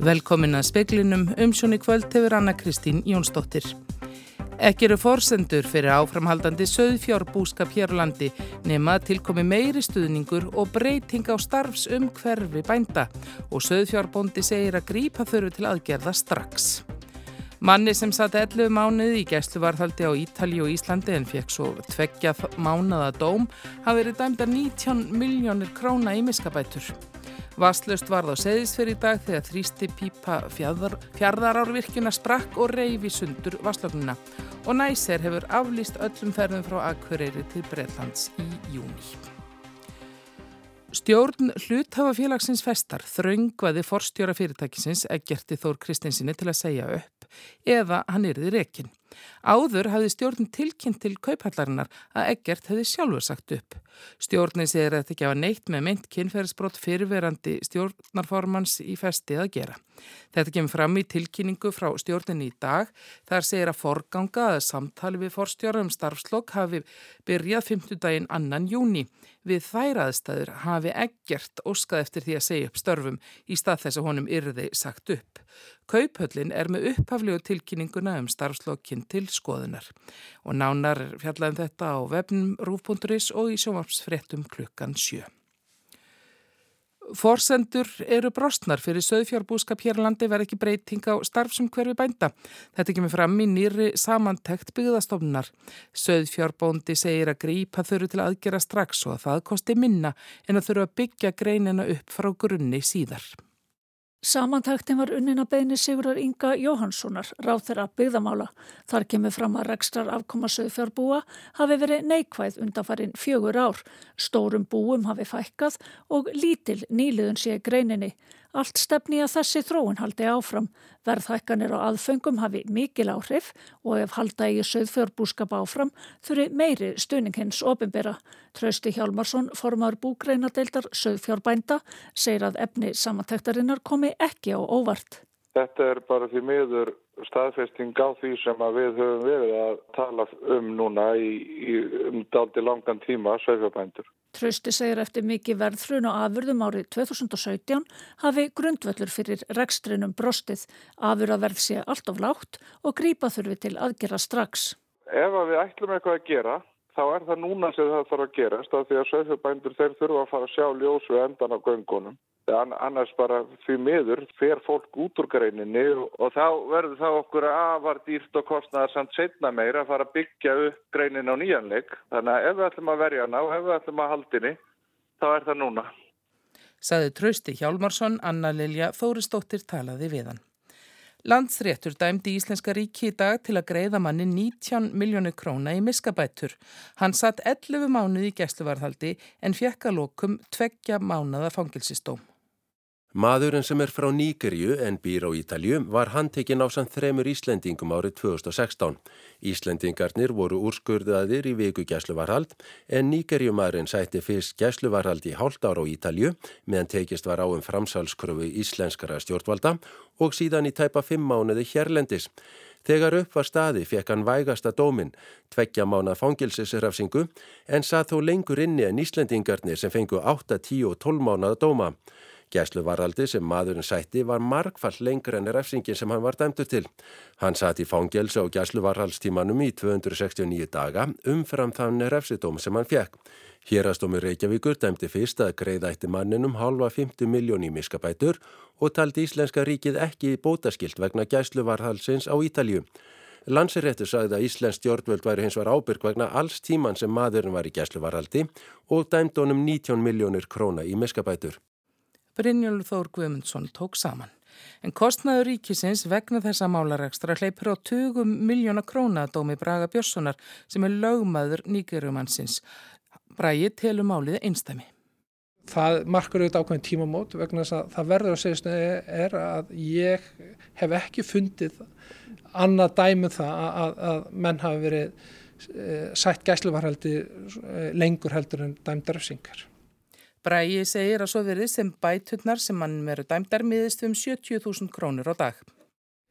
Velkomin að speklinum umsjónu kvöld hefur Anna Kristín Jónsdóttir. Ekki eru forsendur fyrir áframhaldandi söðfjárbúskap hér á landi nema tilkomi meiri stuðningur og breyting á starfs um hverfi bænda og söðfjárbóndi segir að grípa þurfu til aðgerða strax. Manni sem satt 11 mánuði í gæsluvarðhaldi á Ítali og Íslandi en fekk svo tveggja mánuða dóm hafi verið dæmda 19 miljónir króna í miskabætur. Vastlust varð á seðisfer í dag þegar þrýsti pípa fjardarárvirkjuna sprakk og reyfi sundur vastlögnuna og næser hefur aflýst öllum ferðum frá Akureyri til Breitlands í júni. Stjórn hlutafafélagsins festar þraungvaði forstjóra fyrirtækisins Eggerti Þór Kristinsinni til að segja upp eða hann yrði rekin. Áður hafði stjórn tilkynnt til kauphallarinnar að Eggert hefði sjálfur sagt upp. Stjórnin segir að þetta ekki hafa neitt með meint kynferðsbrott fyrirverandi stjórnarformans í festið að gera. Þetta kemur fram í tilkynningu frá stjórninni í dag. Þar segir að forganga að samtali við forstjóra um starfslokk hafi byrjað 50 daginn annan júni. Við þær aðstæður hafi Eggert óskað eftir því að segja upp störfum í stað þess að honum yrði sagt upp. Kauphöllin er með upphaflegu tilkynninguna um starfslokkin til skoðunar og nánar fjallaðum þetta á webnum rúf.is og í sjómapsfrettum klukkan sjö. Forsendur eru brostnar fyrir söðfjárbúskap hér á landi verð ekki breyting á starfsum hverfi bænda. Þetta kemur fram í nýri samantekt byggðastofnunar. Söðfjárbóndi segir að grípa þurru til aðgera strax og að það kosti minna en að þurru að byggja greinina upp frá grunni síðar. Samantaktin var unnina beini Sigurar Inga Jóhanssonar, ráð þeirra byggðamála. Þar kemur fram að rekstrar afkoma sögfjárbúa hafi verið neikvæð undanfarinn fjögur ár. Stórum búum hafi fækkað og lítil nýliðun sé greininni. Allt stefni að þessi þróun haldi áfram. Verðhækkanir og aðfengum hafi mikil áhrif og ef halda í söðfjörbúskap áfram þurfi meiri stuðning hins ofinbera. Trausti Hjálmarsson, formar búgreinadeildar söðfjörbænda, segir að efni samantektarinnar komi ekki á óvart. Þetta er bara því miður staðfesting á því sem við höfum verið að tala um núna í, í um daldi langan tíma söðfjörbændur. Trausti segir eftir mikið verðfrun og afurðum árið 2017 hafi grundvöldur fyrir rekstrinum brostið, afurðaverð sé allt of lágt og grípa þurfi til aðgera strax. Ef við ætlum eitthvað að gera, þá er það núna sem það þarf að gerast af því að söðfjörbændur þeir þurfa að fara að sjá ljósu endan á göngunum annars bara því miður fer fólk út úr greininni og þá verður það okkur afar dýrt og kostnaðar samt setna meira að fara að byggja upp greinin á nýjanleik þannig að ef við ætlum að verja hana og ef við ætlum að haldinni þá er það núna. Saði Trausti Hjálmarsson, Anna Lilja Þóristóttir talaði við hann. Landsréttur dæmdi Íslenska ríki í dag til að greiða manni 19 miljónu króna í miskabætur. Hann satt 11 mánuði í gæsluvarðhaldi en fjekka lókum tveggja mánuða fangilsistóm. Maðurinn sem er frá Nýgerju en býr á Ítalju var handtekinn á samt þremur Íslendingum árið 2016. Íslendingarnir voru úrskurðaðir í viku gæsluvarhald en Nýgerjumadurinn sætti fyrst gæsluvarhald í hálft ára á Ítalju meðan tekist var á um framsalskröfu íslenskara stjórnvalda og síðan í tæpa fimm mánuði hérlendis. Þegar upp var staði fekk hann vægasta dómin, tveggja mána fangilsisrafsingu en sað þó lengur inni en Íslendingarnir sem fengu 8, 10 og 12 mánaða dóma. Gæsluvaraldi sem maðurinn sætti var margfall lengur enn refsingin sem hann var dæmtur til. Hann satt í fangelsi á gæsluvaraldstímanum í 269 daga umfram þann refsidóm sem hann fekk. Hérastómi Reykjavíkur dæmti fyrst að greiðætti manninum halva 50 miljón í miskabætur og taldi Íslenska ríkið ekki bótaskilt vegna gæsluvarhalsins á Ítalju. Lansiréttur sagði að Íslensk stjórnvöld væri hins var ábyrg vegna alls tíman sem maðurinn var í gæsluvarhaldi og dæmdi honum 19 miljónir króna í miskabætur. Brynjólf Þór Guðmundsson tók saman. En kostnaður ríkisins vegna þessa málarekstra hleypur á 20 miljóna króna að dómi Braga Björnssonar sem er lögmaður nýgerumannsins. Bragi telur málið einstæmi. Það markur auðvitað ákveðin tímamót vegna þess að það verður að segja er að ég hef ekki fundið annað dæmið um það að, að menn hafi verið eh, sætt gæsluvarhaldi eh, lengur heldur en dæmdaröfsingar. Bræi segir að svo verið sem bæturnar sem hann veru dæmdar miðist um 70.000 krónur á dag.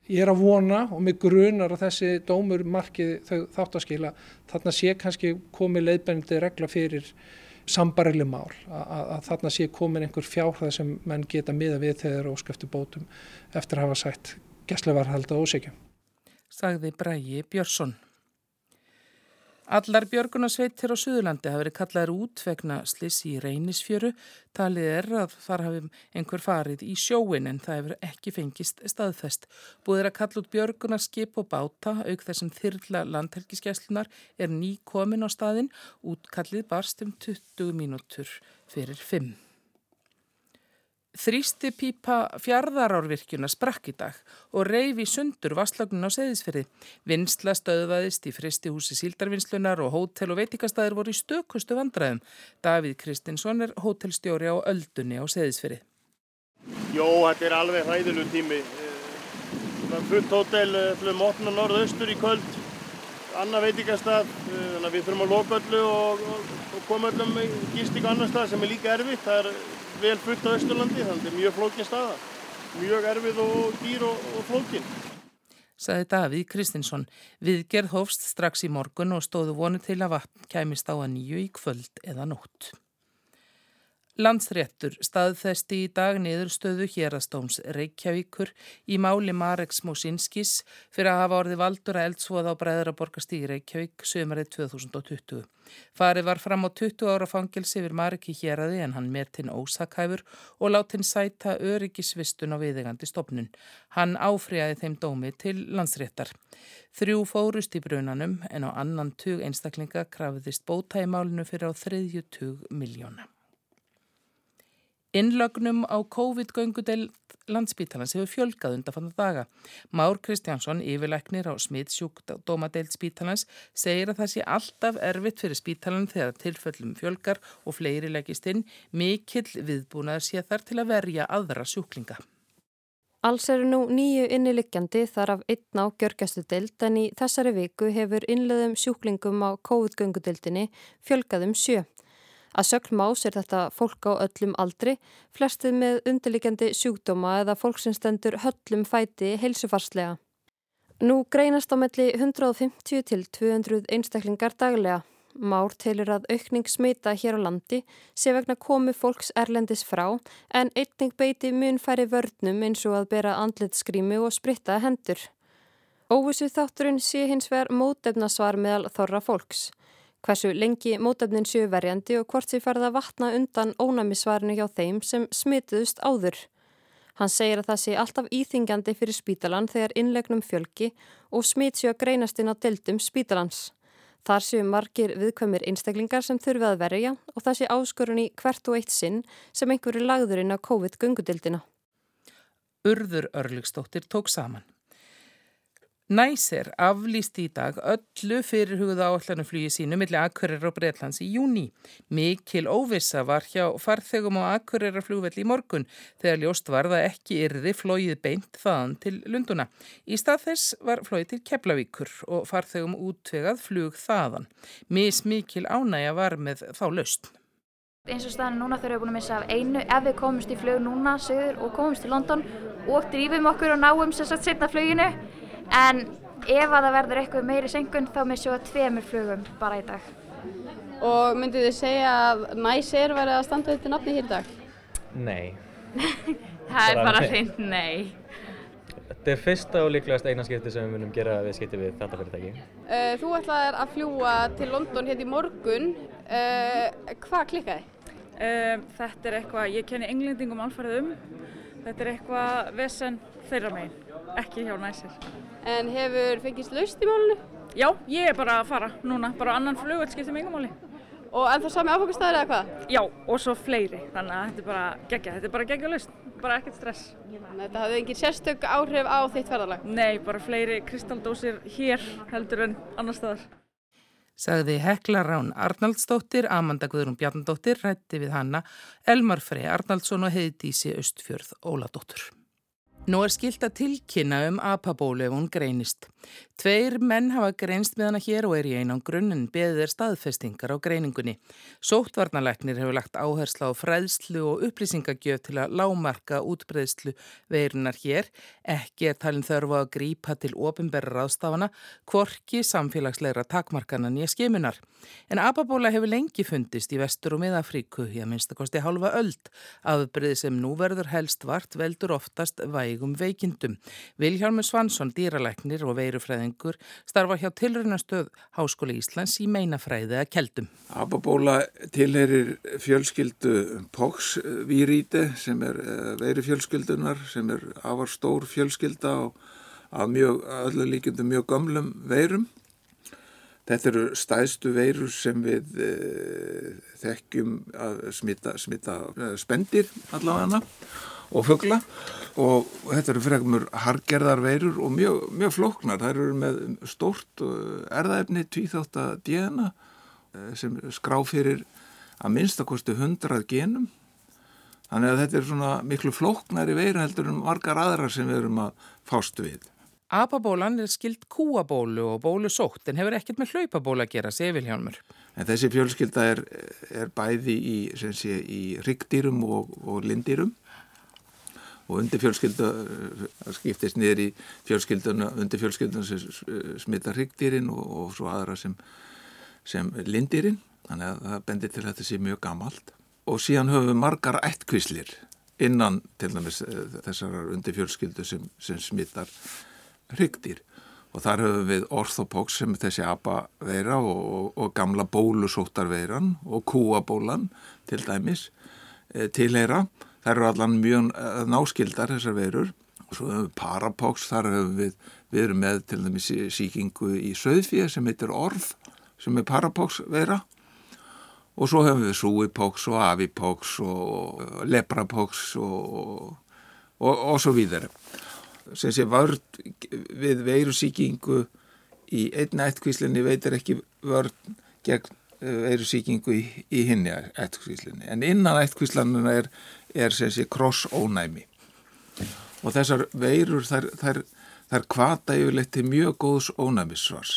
Ég er að vona og mig grunar að þessi dómur markið þau þáttaskila þarna sé kannski komið leiðbennandi regla fyrir sambarileg mál að, að þarna sé komin einhver fjárhæð sem menn geta miða við þegar óskæftu bótum eftir að hafa sætt gæslevarhalda ósíkjum. Sagði Brægi Björnsson. Allar björgunarsveitir á Suðurlandi hafi verið kallaður út vegna slissi í reynisfjöru. Talið er að þar hafi einhver farið í sjóin en það hefur ekki fengist staðfest. Búðir að kalla út björgunarskip og báta auk þessum þyrla landhelgiskeslunar er ný komin á staðin. Útkallið barst um 20 mínútur fyrir 5. Þrýsti pípa fjardarárvirkjuna sprakk í dag og reyfi sundur vasslögnin á seðisferði. Vinsla stöðvaðist í fristi húsi síldarvinslunar og hótel og veitikastæðir voru í stökustu vandræðum. Davíð Kristinsson er hótelstjóri á Öldunni á seðisferði. Jó, þetta er alveg hræðilu tími. Það er fullt hótel, eh, flum 8. norðaustur í kvöld, annar veitikastæð, eh, þannig að við þurfum að loka öllu og, og, og koma öllum í gístíku annar stað sem er líka erfitt. Það er vel fullt á Östurlandi þannig að mjög flókin staða. Mjög erfið og dýr og, og flókin. Saði Davíð Kristinsson. Viðgerð hófst strax í morgun og stóðu vonu til að vatn kæmist á að nýju í kvöld eða nótt Landsréttur staðfesti í dag niðurstöðu hérastóms Reykjavíkur í máli Mareks Mosinskis fyrir að hafa orði valdur að eldsvoða á Bræðaraborgastígi Reykjavík sömarið 2020. Farið var fram á 20 ára fangils yfir Mareki héræði en hann metinn ósakæfur og látt hinn sæta öryggisvistun á viðegandi stopnun. Hann áfriðaði þeim dómi til landsréttar. Þrjú fórust í brunanum en á annan tug einstaklinga krafiðist bóta í málinu fyrir á þriðju tug miljóna. Innlögnum á COVID-göngudel landsbítalans hefur fjölgað undan fann daga. Már Kristjánsson, yfirleiknir á smittsjúkdómadeild spítalans, segir að það sé alltaf erfitt fyrir spítalan þegar tilföllum fjölgar og fleiri leggist inn, mikill viðbúnaðar sé þar til að verja aðra sjúklinga. Alls eru nú nýju inniliggjandi þar af einn á gjörgjastu deild en í þessari viku hefur innleðum sjúklingum á COVID-göngudeildinni fjölgaðum sjö. Að sögn más er þetta fólk á öllum aldri, flestið með undirlikjandi sjúkdóma eða fólk sem stendur höllum fæti heilsufarslega. Nú greinast á melli 150 til 200 einstaklingar daglega. Már telur að aukning smita hér á landi sé vegna komu fólks erlendis frá en einning beiti mun færi vörnum eins og að bera andlitskrími og spritta hendur. Óvissu þátturinn sé hins vegar mótefnasvar meðal þorra fólks. Hversu lengi mótefnin séu verjandi og hvort því farið að vatna undan ónæmisvarinu hjá þeim sem smituðust áður. Hann segir að það sé alltaf íþingjandi fyrir spítalan þegar innlegnum fjölki og smit séu að greinast inn á deildum spítalans. Þar séu margir viðkvæmir einstaklingar sem þurfið að verja og það sé áskorun í hvert og eitt sinn sem einhverju lagðurinn á COVID-gungudildina. Urður Örlugstóttir tók saman. Næsir aflýst í dag öllu fyrirhugða áallanuflugi sínu millir Akureyrar og Breitlands í júni. Mikil óvissa var hjá farþegum á Akureyrar flugvelli í morgun þegar ljóst var það ekki yrði flóið beint þaðan til Lunduna. Í stað þess var flóið til Keflavíkur og farþegum útvegað flug þaðan. Mis mikil ánægja var með þá löst. Eins og staðan núna þurfum við búin að missa af einu ef við komumst í flug núna sögur og komumst til London og drýfum okkur og náum sérstaklega setna fluginu en ef að það verður eitthvað meiri senkun þá missum við tveimur flugum bara í dag. Og myndið þið segja að næs er verið að standa þetta nafni hér í dag? Nei. það er bara hreint nei. Þetta er fyrsta og líklegast eina skipti sem við munum gera við skipti við þetta fyrirtæki. Uh, þú ætlaðir að fljúa til London hérna í morgun. Uh, hvað klikkaði? Um, þetta er eitthvað, ég kenni englendingum alfarið um. Þetta er eitthvað vesen þeirra megin, ekki hjá næsir. En hefur fengist laust í málunni? Já, ég er bara að fara núna, bara annan flugveld skiptir mig engamáli. Og en það sami áfengastæðir eða hvað? Já, og svo fleiri, þannig að þetta er bara geggja, þetta er bara geggja laust, bara ekkert stress. Þetta hafði engin sérstök áhrif á þitt ferðarlag? Nei, bara fleiri kristaldósir hér heldur en annar staðar. Sagði Hekla Rán Arnaldsdóttir, Amanda Guðrún Bjarnadóttir, rætti við hanna, Elmar Frey Arnaldsson og heiðdísi Östfjörð Óladóttur. Nú er skilt að tilkynna um apabólu ef hún greinist. Tveir menn hafa greinst með hana hér og er í einan grunninn beðið er staðfestingar á greiningunni. Sóttvarnalegnir hefur lagt áhersla á fræðslu og upplýsingagjöf til að lámarka útbreyðslu veirunar hér. Ekki er talin þörfu að grípa til ofinberra ráðstafana, kvorki samfélagslegra takmarkana nýja skimunar. En apabóla hefur lengi fundist í vestur og miðafríku í að minnstakosti hálfa öld. Afbreyði sem nú verður helst vart veldur oftast vægum veikindum. Vilhjálmur Svansson, dýralegnir og veirufræðingur starfa hjá tilrunastöð Háskóli Íslands í meinafræði að keldum. Ababóla tilherir fjölskyldu POX-víríti sem er eh, veirufjölskyldunar sem er afar stór fjölskylda og að mjög, öllu líkjum mjög gamlum veirum. Þetta eru stæðstu veirur sem við e, þekkjum að smita, smita e, spendir allavega og fuggla og þetta eru frekmur hargerðar veirur og mjög, mjög flóknar. Það eru með stórt erðaefni tvíþátt að djena sem skrá fyrir að minnstakosti hundrað genum. Þannig að þetta er svona miklu flóknar í veiru heldur en margar aðrar sem við erum að fástu við. Apabólan er skild kúabólu og bólu sótt en hefur ekkert með hlaupabóla að gera, segir Vilhjálmur. En þessi fjölskylda er, er bæði í, sé, í ryggdýrum og, og lindýrum og undir fjölskyldu skiptist niður í fjölskylduna undir fjölskylduna sem smittar hryggdýrin og, og svo aðra sem, sem lindýrin. Þannig að það bendir til að þetta sé mjög gamalt. Og síðan höfum við margar ættkvíslir innan til dæmis eh, þessar undir fjölskyldu sem, sem smittar hryggdýr. Og þar höfum við orthopox sem þessi abaveira og, og, og gamla bólusóttarveiran og kúabólan til dæmis tilheyra Það eru allan mjög eh, náskildar þessar veirur. Og svo hefur við parapox, þar hefur við, við erum með til dæmis síkingu í söðfíð sem heitir orf sem er parapox veira. Og svo hefur við súipox og avipox og leprapox og, og, og svo víðar. Sem sé vörd við veirusíkingu í einna eittkvíslinni veitir ekki vörd gegn veirusíkingu í, í hinni eittkvíslinni en innan eittkvíslanina er er sé krossónæmi. Og þessar veirur þær, þær, þær kvata yfirleitt til mjög góðs ónæmissvars.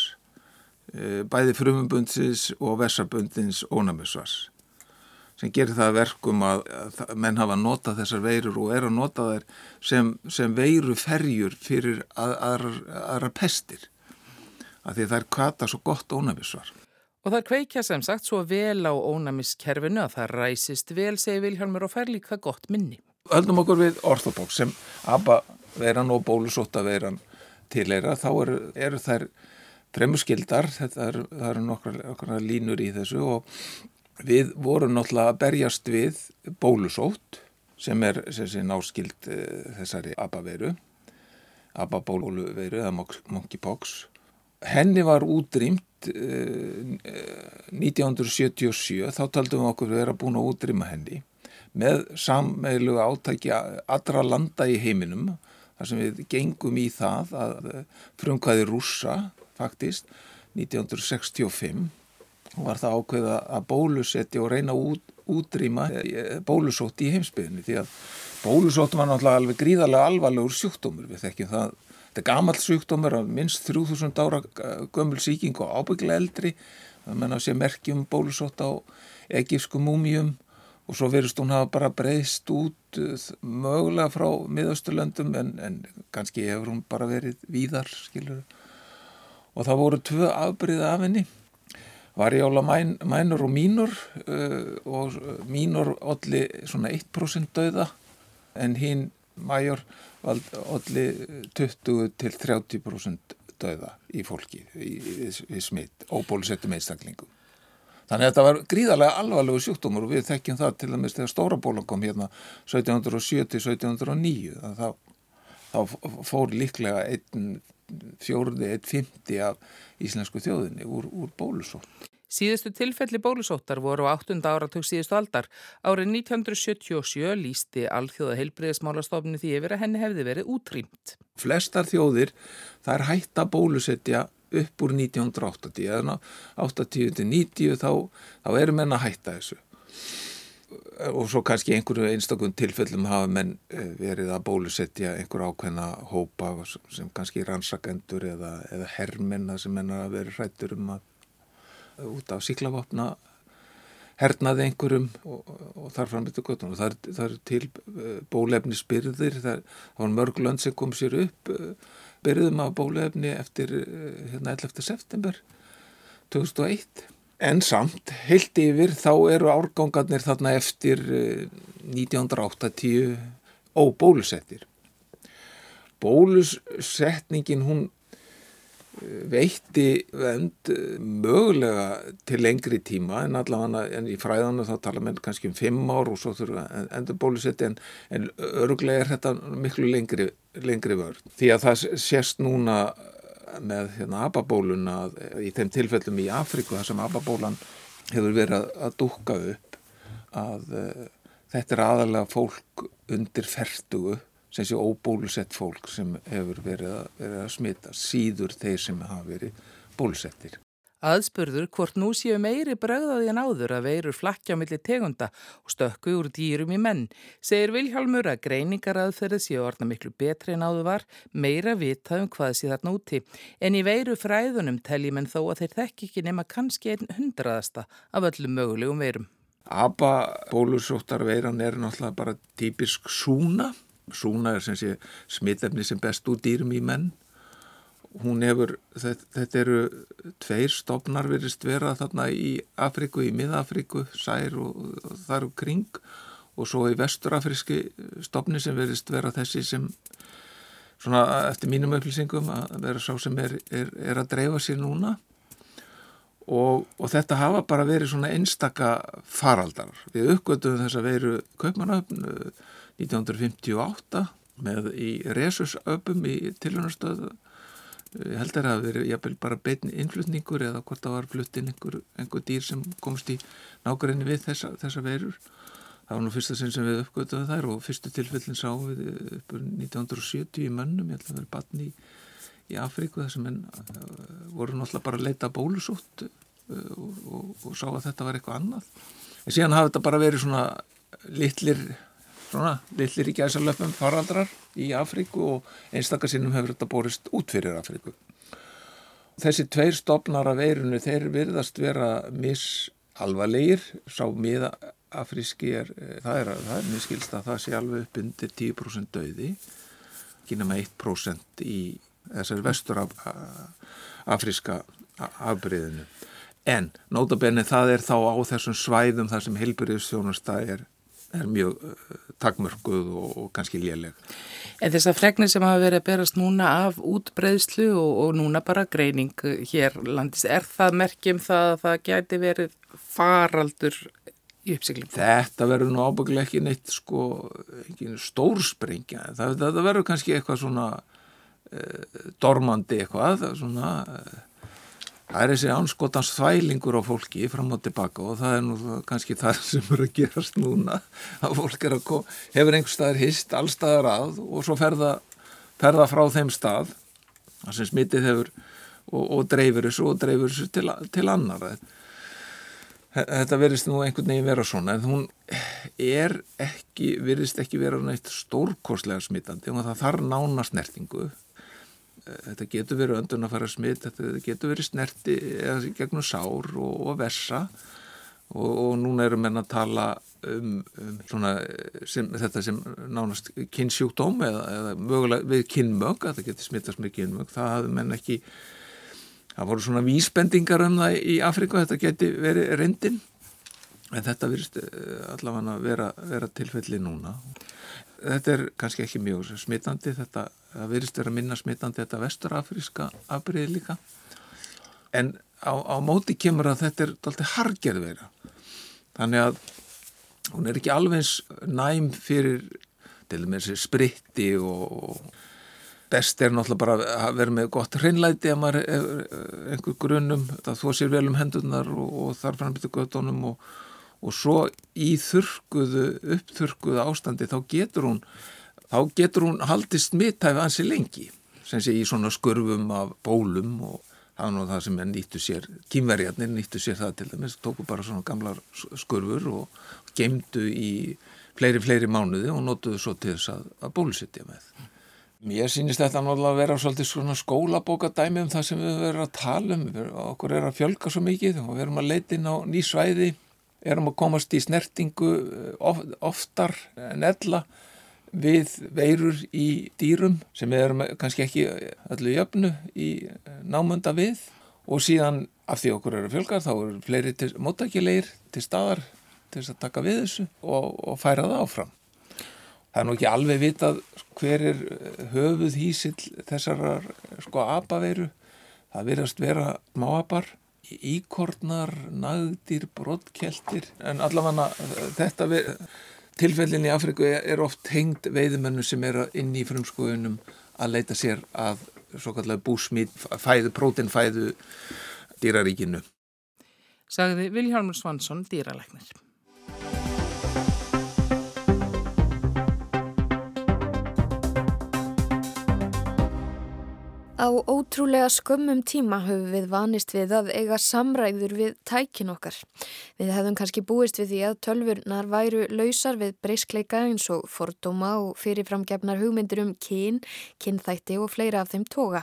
E, bæði frumumbundins og versabundins ónæmissvars sem gerir það verkum að, að menn hafa notað þessar veirur og er að nota þær sem, sem veiru ferjur fyrir að, aðra, aðra pestir af því þær kvata svo gott ónæmissvar Og það kveikja sem sagt svo vel á ónæmiskerfinu að það ræsist vel, segir Vilhelmur, og fær líka gott minni. Öldum okkur við orthopóks sem ABBA veiran og bólusóta veiran tileira, þá eru, eru þær fremurskildar, þetta eru er nokkra línur í þessu og við vorum náttúrulega að berjast við bólusót sem er sem náskild eh, þessari ABBA veiru, ABBA bóluveiru eða monkeypox. Henni var útrýmt 1977 þá taldum við okkur að vera búin að útrýma henni með sammeilu átæki allra landa í heiminum þar sem við gengum í það að frumkvæði rúsa faktist 1965 og var það ákveða að bólusetja og reyna að út, útrýma eh, bólusótt í heimsbyðinni því að bólusótt var náttúrulega alveg gríðarlega alvarlegur sjúkdómur við þekkjum það Þetta er gammal sjúkdómur af minst 3000 ára gömul síking og ábygglega eldri. Það menna að sé merkjum bólusótt á egífsku múmium og svo verist hún hafa bara breyst út eh, mögulega frá miðausturlöndum en, en kannski hefur hún bara verið víðar, skilur. Og það voru tvö afbríða af henni. Varjála mæn, mænur og mínur uh, og mínur allir svona 1% dauða en hinn mæjur allir 20 til 30% döða í fólki í, í, í smitt, óbólusettum einstaklingum. Þannig að þetta var gríðarlega alvarlegu sjúkdómur og við þekkjum það til dæmis þegar stóra bólan kom hérna 1707-1709 þá, þá fór líklega einn fjórði, einn fymti af íslensku þjóðinni úr, úr bólusótt. Síðustu tilfelli bólusóttar voru á 8. áratug síðustu aldar. Árið 1977 lísti alþjóða heilbriðismálastofni því yfir að henni hefði verið útrýmt. Flestar þjóðir þær hætta bólusetja upp úr 1980 eða 80-90 þá, þá erum enn að hætta þessu. og svo kannski einhverju einstakun tilfellum hafa menn eh, verið að bólusetja einhver ákveðna hópa sem kannski rannsakendur eða, eða hermenna sem menn að vera hrættur um að út af síklavapna hernaði einhverjum og, og þar frambyttu göttunum og það, það er til eh, bólefni spyrðir, það, það var mörg lönd sem kom sér upp eh, byrðum af bólefni eftir hérna 11. september 2001 En samt, heilt yfir, þá eru árgangarnir þarna eftir 1980 eh, óbólusettir. Bólusetningin hún eh, veitti vend eh, mögulega til lengri tíma en allavega en í fræðanu þá tala menn kannski um fimm ár og svo þurfa endur bólusetti en, en öruglega er þetta miklu lengri, lengri vörð. Því að það sést núna með hérna ababóluna í þeim tilfellum í Afriku þar sem ababólan hefur verið að, að dúka upp að uh, þetta er aðalega fólk undir ferdugu sem sé óbólusett fólk sem hefur verið að, verið að smita síður þeir sem hafa verið bólusettir. Aðspurður hvort nú séu meiri bregðaði en áður að veirur flakja millir tegunda og stökku úr dýrum í menn, segir Vilhjálmur að greiningaraðferðið séu orðna miklu betri en áður var, meira vitað um hvað sé þarna úti. En í veiru fræðunum teljum en þó að þeir þekk ekki nema kannski einn hundraðasta af öllum mögulegum veirum. Abba bólusóttar veiran er náttúrulega bara típisk súna. Súna er sem sé smittefni sem best úr dýrum í menn. Hún hefur, þetta, þetta eru tveir stopnar verist vera þarna í Afriku, í Miðafriku, Sær og, og þar og kring. Og svo í vesturafriski stopni sem verist vera þessi sem svona eftir mínum upplýsingum að vera sá sem er, er, er að dreifa sér núna. Og, og þetta hafa bara verið svona einstaka faraldar. Við uppgötum þess að veru Kaupmannöfn 1958 með í resusöpum í tilhörnastöðu ég held að það hafi verið jafnvel bara bein innflutningur eða hvort það var fluttinn einhver, einhver dýr sem komst í nákvæmni við þessa, þessa verur. Það var nú fyrsta sinn sem við uppgötuðum þær og fyrstu tilfellin sáum við uppur 1970 í mönnum, ég held að það verið batni í, í Afríku þessum en voru náttúrulega bara að leita bólusútt uh, og, og, og sá að þetta var eitthvað annað. En síðan hafi þetta bara verið svona litlir svona lillir í gæsalöfum faraldrar í Afríku og einstakarsinnum hefur þetta borist út fyrir Afríku. Þessi tveir stopnar af veirunu þeir virðast vera misalvarlegir, sá miða afríski er, það er, það er miskilst að það sé alveg upp undir 10% döði, ekki nema 1% í þessari vestur af, afríska afbreyðinu. En nótabenni það er þá á þessum svæðum þar sem heilbyrjusþjónusta er er mjög takmörguð og, og kannski léleg. En þessar fregnir sem hafa verið að berast núna af útbreyðslu og, og núna bara greining hér landis, er það merkjum það að það gæti verið faraldur í uppsiklingum? Þetta verður nú ábygglega ekki neitt sko, ekki stórspringja, það, það verður kannski eitthvað svona uh, dormandi eitthvað, svona... Uh, Það er þessi anskotans þvælingur á fólki fram og tilbaka og það er nú kannski það sem eru að gerast núna að fólk er að koma, hefur einhver staðar hist allstaðar að og svo ferða, ferða frá þeim stað það sem smitið hefur og, og dreifir þessu og dreifir þessu til, til annar þetta verðist nú einhvern veginn vera svona en hún er ekki verðist ekki vera neitt stórkorslega smittandi og það þarf nána snertingu þetta getur verið öndun að fara smitt, þetta getur verið snerti eða gegnum sár og, og vessa og, og núna erum við að tala um, um svona, sem, þetta sem nánast kynnsjúkdóm eða, eða mögulega við kynmög, að það getur smittast með kynmög, það hafði menn ekki, það voru svona vísbendingar um það í Afrika, þetta geti verið reyndin, en þetta virðist eh, allavega að vera, vera tilfelli núna. Þetta er kannski ekki mjög smittandi, þetta það verist verið að minna smittandi þetta vesturafriska afbríði líka. En á, á móti kemur að þetta er alltaf hargerð vera þannig að hún er ekki alveg næm fyrir til og með þessi spritti og best er náttúrulega bara að vera með gott hreinlæti að maður er einhver grunum, það þó sér vel um hendunar og, og þar frambyrtu göttunum og, og svo í þurkuðu, uppþurkuðu ástandi þá getur hún þá getur hún haldið smittæfi ansi lengi sem sé í svona skurfum af bólum og það var nú það sem nýttu sér, kýmverjarnir nýttu sér það til dæmis, tóku bara svona gamlar skurfur og gemdu í fleiri, fleiri mánuði og notuðu svo til þess að, að bólusittja með. Mér sýnist þetta náttúrulega að vera svolítið svona skólabókadæmi um það sem við verðum að tala um, okkur er að fjölga svo mikið og við erum að leita inn á ný svæði, erum að komast í snertingu of, oftar en ella við veirur í dýrum sem við erum kannski ekki öllu jöfnu í námönda við og síðan af því okkur eru fjölgar þá eru fleiri móttækilegir til staðar til þess að taka við þessu og, og færa það áfram. Það er nú ekki alveg vitað hver er höfuð hísill þessar sko apaveiru. Það verðast vera máapar, íkornar, nagdýr, brottkeltir en allavega þetta við tilfellin í Afriku er oft hengd veiðmennu sem er inn í frumskoðunum að leita sér að svo kallega búsmít, fæðu, prótinfæðu dýraríkinu. Sagði Vilhjálmur Svansson dýralæknir. Á ótrúlega skömmum tíma höfum við vanist við að eiga samræður við tækin okkar. Við hefðum kannski búist við því að tölvurnar væru lausar við breyskleika eins og fordóma og fyrirframgefnar hugmyndir um kyn, kynþætti og fleira af þeim toga.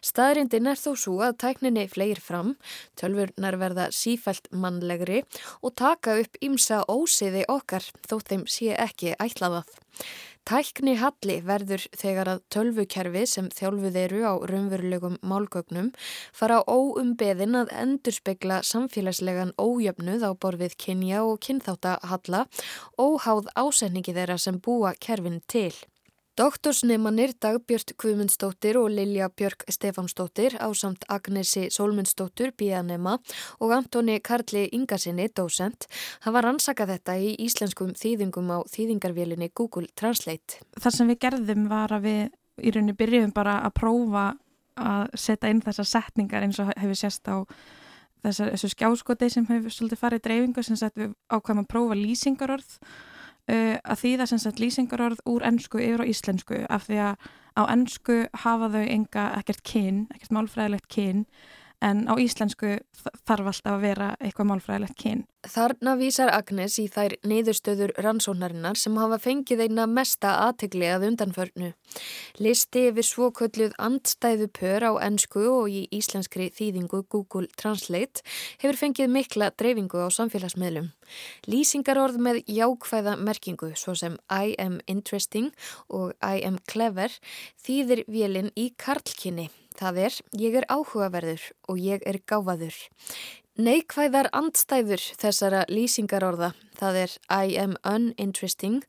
Staðrindin er þó svo að tækninni fleir fram, tölvurnar verða sífælt mannlegri og taka upp ímsa ósiði okkar þó þeim sé ekki ætlaðað. Tækni halli verður þegar að tölvukerfi sem þjálfuð eru á raunverulegum málgögnum fara óumbeðin að endurspegla samfélagslegan ójöfnuð á borfið kynja og kynþáttahalla óháð ásetningi þeirra sem búa kerfin til. Doktorsneimanir Dagbjörn Kvumundsdóttir og Lilja Björk Stefánsdóttir á samt Agnesi Solmundsdóttur bíanema og Antoni Karli Ingarsinni, dósent, hafa rannsakað þetta í íslenskum þýðingum á þýðingarvélinni Google Translate. Það sem við gerðum var að við í rauninni byrjum bara að prófa að setja inn þessar setningar eins og hefur sérst á þessar, þessu skjáskoti sem hefur svolítið farið dreifingu sem við ákvæmum að prófa lýsingarorð uh, að þýða sem sagt lýsingarorð úr ennsku yfir á íslensku af því að á ennsku hafa þau enga ekkert kyn, ekkert málfræðilegt kyn en á íslensku þarf alltaf að vera eitthvað málfræðilegt kyn. Þarna vísar Agnes í þær niðurstöður rannsónarinnar sem hafa fengið eina mesta aðtegli að undanförnu. Listi yfir svokölluð andstæðu pör á ennsku og í íslenskri þýðingu Google Translate hefur fengið mikla dreifingu á samfélagsmiðlum. Lýsingarorð með jákvæða merkingu svo sem I am interesting og I am clever þýðir vélinn í karlkinni. Það er, ég er áhugaverður og ég er gáfaður. Neikvæðar andstæður þessara lýsingarorða, það er I am uninteresting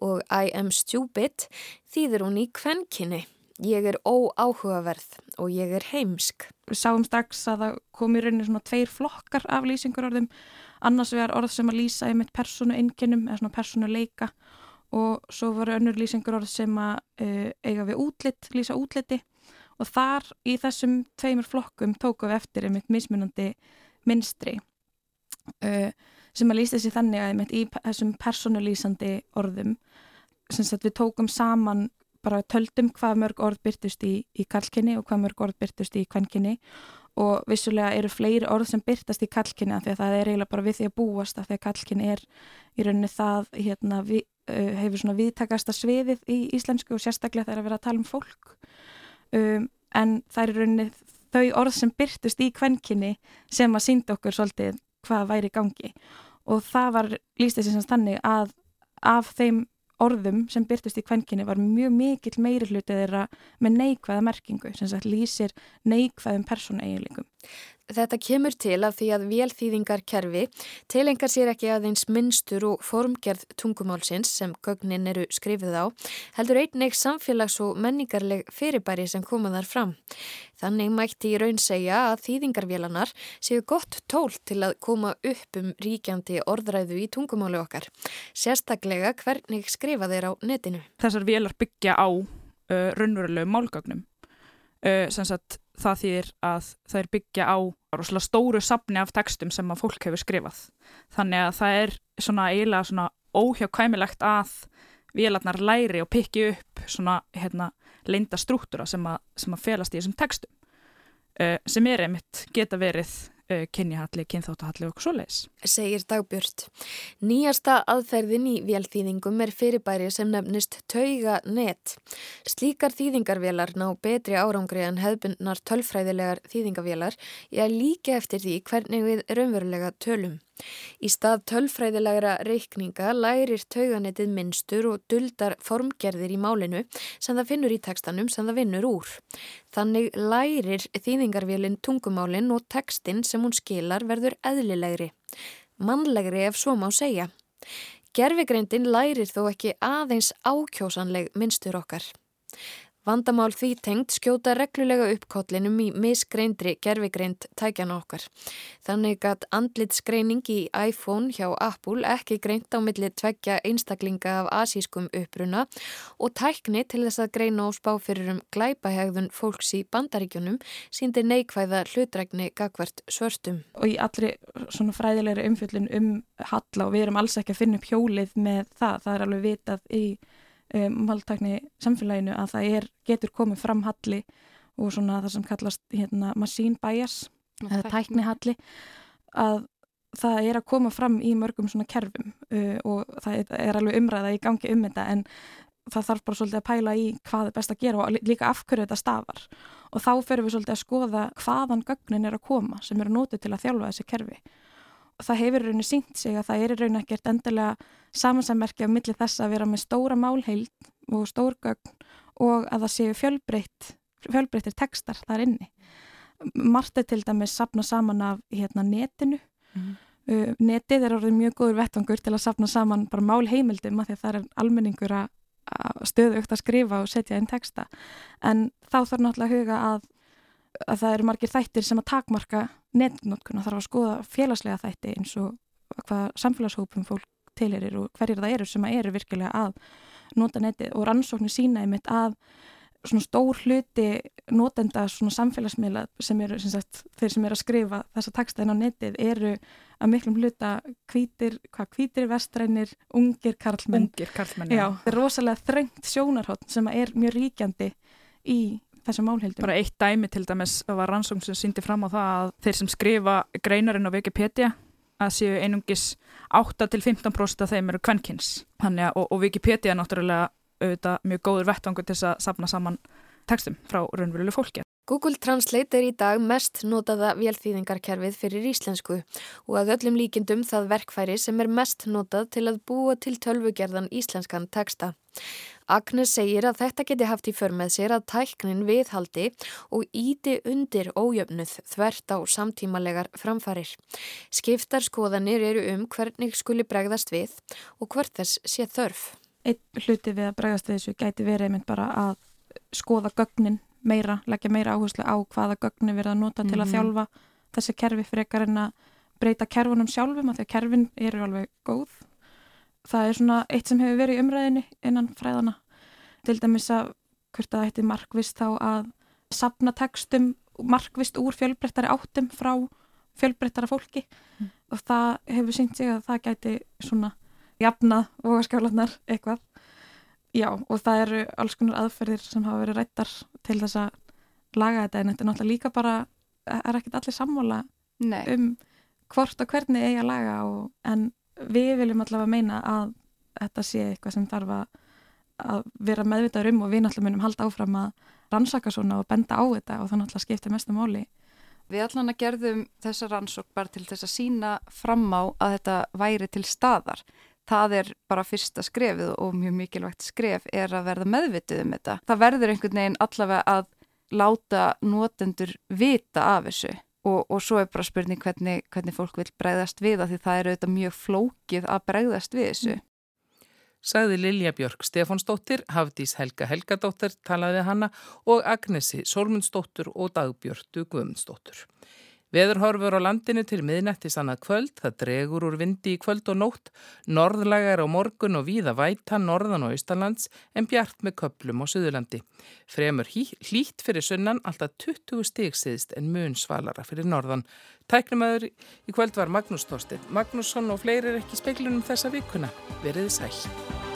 og I am stupid, þýðir hún í kvenkinni. Ég er óáhugaverð og ég er heimsk. Við sáum strax að það kom í rauninni svona tveir flokkar af lýsingarorðum. Annars vegar orð sem að lýsa einmitt personu einnkinnum eða svona personu leika og svo voru önnur lýsingarorð sem að uh, eiga við útlitt, lýsa útliti og þar í þessum tveimur flokkum tókum við eftir einmitt mismunandi minstri uh, sem að lýsta sér þannig að í þessum personulýsandi orðum sem sagt við tókum saman bara töldum hvað mörg orð byrtust í, í kallkinni og hvað mörg orð byrtust í kvenkinni og vissulega eru fleiri orð sem byrtast í kallkinni af því að það er eiginlega bara við því að búast af því að kallkinni er í rauninni það hérna, við, uh, hefur svona viðtakasta sviðið í íslensku og sérstaklega þegar að vera að tala um fólk. Um, en það er rauninni þau orð sem byrtust í kvenkinni sem að sínda okkur svolítið hvað væri gangi og það var lístið sem þannig að af þeim orðum sem byrtust í kvenkinni var mjög mikill meiri hlutið þeirra með neikvæða merkingu sem sagt lýsir neikvæðum persónueiginleikum. Þetta kemur til af því að vélþýðingarkerfi tilengar sér ekki aðeins minnstur og formgerð tungumálsins sem gögnin eru skrifið á, heldur einnig samfélags- og menningarleg fyrirbæri sem koma þar fram. Þannig mætti í raun segja að þýðingarvélanar séu gott tól til að koma upp um ríkjandi orðræðu í tungumáli okkar. Sérstaklega hvernig skrifa þeir á netinu. Þessar vélar byggja á uh, raunverulegu málgögnum. Uh, sem sagt það þýðir að það er byggja á stóru sapni af textum sem að fólk hefur skrifað. Þannig að það er svona eiginlega svona óhjákvæmilegt að vélarnar læri og pikki upp svona hérna leinda struktúra sem að, sem að felast í þessum textum. uh, sem er einmitt geta verið uh, kynjahalli, kynþáttahalli og svo leiðis. Segir Dagbjörn. Nýjasta aðferðin í vélþýðingum er fyrirbæri sem nefnist tauga net. Slíkar þýðingarvélar ná betri árangri en hefbundnar tölfræðilegar þýðingavélar í að líka eftir því hvernig við raunverulega tölum. Í stað tölfræðilegra reikninga lærir tauganetið minnstur og duldar formgerðir í málinu sem það finnur í tekstanum sem það vinnur úr. Þannig lærir þýðingarvélinn tungumálinn og tekstin sem hún skilar verður eðlilegri. Mannlegri ef svo má segja. Gerfigreindin lærir þó ekki aðeins ákjósanleg minnstur okkar. Vandamál því tengt skjóta reglulega uppkollinum í misgreindri gerfigreind tækjana okkar. Þannig að andlitsgreining í iPhone hjá Apple ekki greint á milli tveggja einstaklinga af asískum uppruna og tækni til þess að greina og spá fyrir um glæpahegðun fólks í bandaríkjunum síndi neikvæða hlutrækni gagvert svörstum. Og í allri svona fræðilegri umfjöldin um halla og við erum alls ekki að finna upp hjólið með það. Það er alveg vitað í um, máltakni samfélaginu að það er, getur komið fram halli og svona það sem kallast hérna, machine bias eða tækni. halli að það er að koma fram í mörgum svona kerfum uh, og það er alveg umræða í gangi um þetta en það þarf bara svolítið að pæla í hvað er best að gera og líka af hverju þetta stafar. Og þá ferum við svolítið að skoða hvaðan gögnin er að koma sem eru nótið til að þjálfa þessi kerfi það hefur í rauninni sínt sig að það er í rauninni ekkert endilega samansammerki af milli þess að vera með stóra málheild og stórgögn og að það séu fjölbreytt, fjölbreyttir tekstar þar inni. Margt er til dæmis sapna saman af hérna, netinu. Mm. Uh, netið er orðið mjög góður vettvangur til að sapna saman bara málheimildum að því að það er almenningur að stöðugt að skrifa og setja inn teksta. En þá þarf náttúrulega að huga að að það eru margir þættir sem að takmarka netnótkuna þarf að skoða félagslega þætti eins og hvað samfélagshópum fólk teilir og hverjir það eru sem að eru virkilega að nota netið og rannsóknir sína einmitt að svona stór hluti notenda svona samfélagsmiðla sem eru sem sagt, þeir sem eru að skrifa þessa taksta inn á netið eru að miklum hluta hvítir, hvað hvítir vestrænir, ungir karlmenn. Ungir karlmenn, já. Já, það er rosalega þrengt sjónarhótt sem er mjög ríkjandi í þessum málheldum. Bara eitt dæmi til dæmis var rannsókn sem síndi fram á það að þeir sem skrifa greinarinn á Wikipedia að séu einungis 8-15% af þeim eru kvennkins. Þannig að og, og Wikipedia er náttúrulega auðvitað mjög góður vettvangur til að sapna saman tekstum frá raunverulegu fólki. Google Translate er í dag mest notaða vélþýðingarkerfið fyrir íslensku og að öllum líkindum það verkfæri sem er mest notað til að búa til tölvugerðan íslenskan teksta. Agnes segir að þetta geti haft í för með sér að tæknin viðhaldi og íti undir ójöfnuð þvert á samtímalegar framfarir. Skiptar skoðanir eru um hvernig skuli bregðast við og hvert þess sé þörf. Eitt hluti við að bregðast við þessu gæti verið einmitt bara að skoða gögnin meira, leggja meira áherslu á hvaða gögnin verða að nota mm -hmm. til að mhm. þjálfa þessi kerfi frekar en að breyta kerfunum sjálfum að því að kerfin eru alveg góð það er svona eitt sem hefur verið í umræðinni innan fræðana til dæmis að hvert að þetta er markvist þá að sapna tekstum markvist úr fjölbreyttari áttum frá fjölbreyttara fólki mm. og það hefur syngt sig að það gæti svona jafnað vogaskjálanar eitthvað já og það eru alls konar aðferðir sem hafa verið rættar til þess að laga þetta en þetta er náttúrulega líka bara er ekkit allir sammála Nei. um hvort og hvernig eigi að laga og, en við viljum allavega meina að þetta sé eitthvað sem þarf að, að vera meðvitaður um og við náttúrulega munum halda áfram að rannsaka svona og benda á þetta og það náttúrulega skiptir mestu móli. Við allan að gerðum þessa rannsók bara til þess að sína fram á að þetta væri til staðar. Það er bara fyrsta skrefið og mjög mikilvægt skref er að verða meðvitið um þetta. Það verður einhvern veginn allavega að láta notendur vita af þessu og, og svo er bara spurning hvernig, hvernig fólk vil bregðast við það því það er auðvitað mjög flókið að bregðast við þessu. Sagði Lilja Björg Stefánsdóttir, Hafdís Helga Helgadóttir talaði hanna og Agnesi Solmundsdóttir og Dagbjörtu Guðmundsdóttir. Veðurhorfur á landinu til miðnætti sannað kvöld, það dregur úr vindi í kvöld og nótt, norðlagar á morgun og víða væta norðan og austalands en bjart með köplum á Suðurlandi. Fremur hlýtt fyrir sunnan alltaf 20 stig siðst en mun svalara fyrir norðan. Tæknumæður í kvöld var Magnús Þorstin. Magnússon og fleiri er ekki speiklunum þessa vikuna. Veriði sæl.